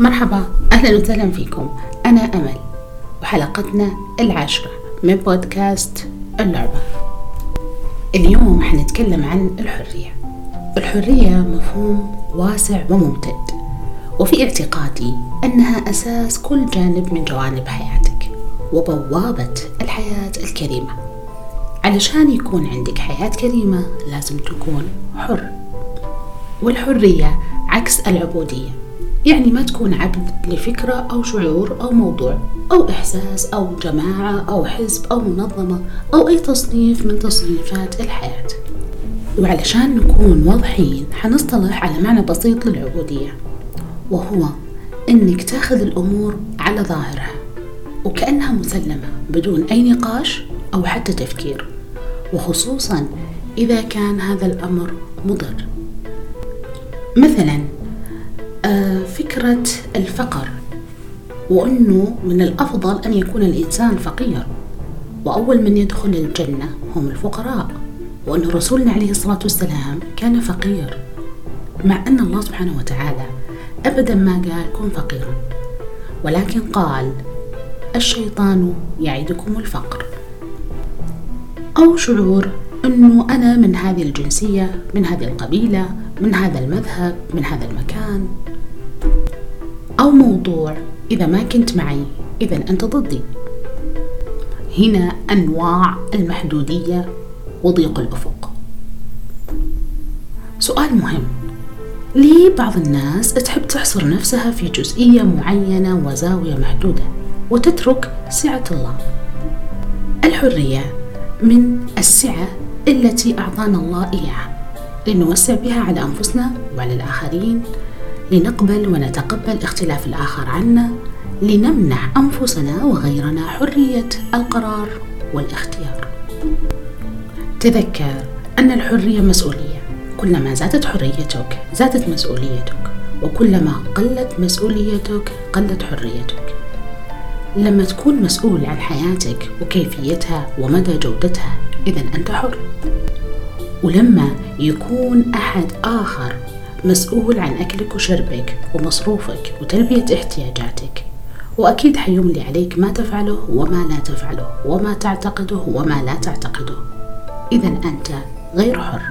مرحبا أهلا وسهلا فيكم. أنا أمل وحلقتنا العاشرة من بودكاست اللعبة. اليوم حنتكلم عن الحرية. الحرية مفهوم واسع وممتد وفي اعتقادي أنها أساس كل جانب من جوانب حياتك وبوابة الحياة الكريمة. علشان يكون عندك حياة كريمة لازم تكون حر. والحرية عكس العبودية. يعني ما تكون عبد لفكرة أو شعور أو موضوع أو إحساس أو جماعة أو حزب أو منظمة أو أي تصنيف من تصنيفات الحياة. وعلشان نكون واضحين حنصطلح على معنى بسيط للعبودية وهو إنك تاخذ الأمور على ظاهرها وكأنها مسلمة بدون أي نقاش أو حتى تفكير وخصوصا إذا كان هذا الأمر مضر. مثلا آه، فكرة الفقر وأنه من الأفضل أن يكون الإنسان فقير. وأول من يدخل الجنة هم الفقراء وأن رسولنا عليه الصلاة والسلام كان فقير. مع أن الله سبحانه وتعالى أبدا ما قال كن فقيرا ولكن قال الشيطان يعدكم الفقر أو شعور أنه أنا من هذه الجنسية من هذه القبيلة من هذا المذهب من هذا المكان. أو موضوع إذا ما كنت معي إذا أنت ضدي. هنا أنواع المحدودية وضيق الأفق. سؤال مهم. ليه بعض الناس تحب تحصر نفسها في جزئية معينة وزاوية محدودة وتترك سعة الله؟ الحرية من السعة التي أعطانا الله إياها لنوسع بها على أنفسنا وعلى الآخرين لنقبل ونتقبل اختلاف الآخر عنا لنمنح أنفسنا وغيرنا حرية القرار والاختيار. تذكر أن الحرية مسؤولية. كلما زادت حريتك زادت مسؤوليتك. وكلما قلت مسؤوليتك قلت حريتك. لما تكون مسؤول عن حياتك وكيفيتها ومدى جودتها إذا أنت حر. ولما يكون أحد آخر مسؤول عن أكلك وشربك ومصروفك وتلبية احتياجاتك. وأكيد حيملي عليك ما تفعله وما لا تفعله وما تعتقده وما لا تعتقده. إذا أنت غير حر.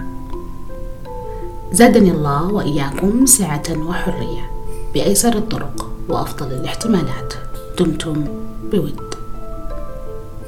زادني الله وإياكم سعة وحرية بأيسر الطرق وأفضل الاحتمالات. دمتم بود.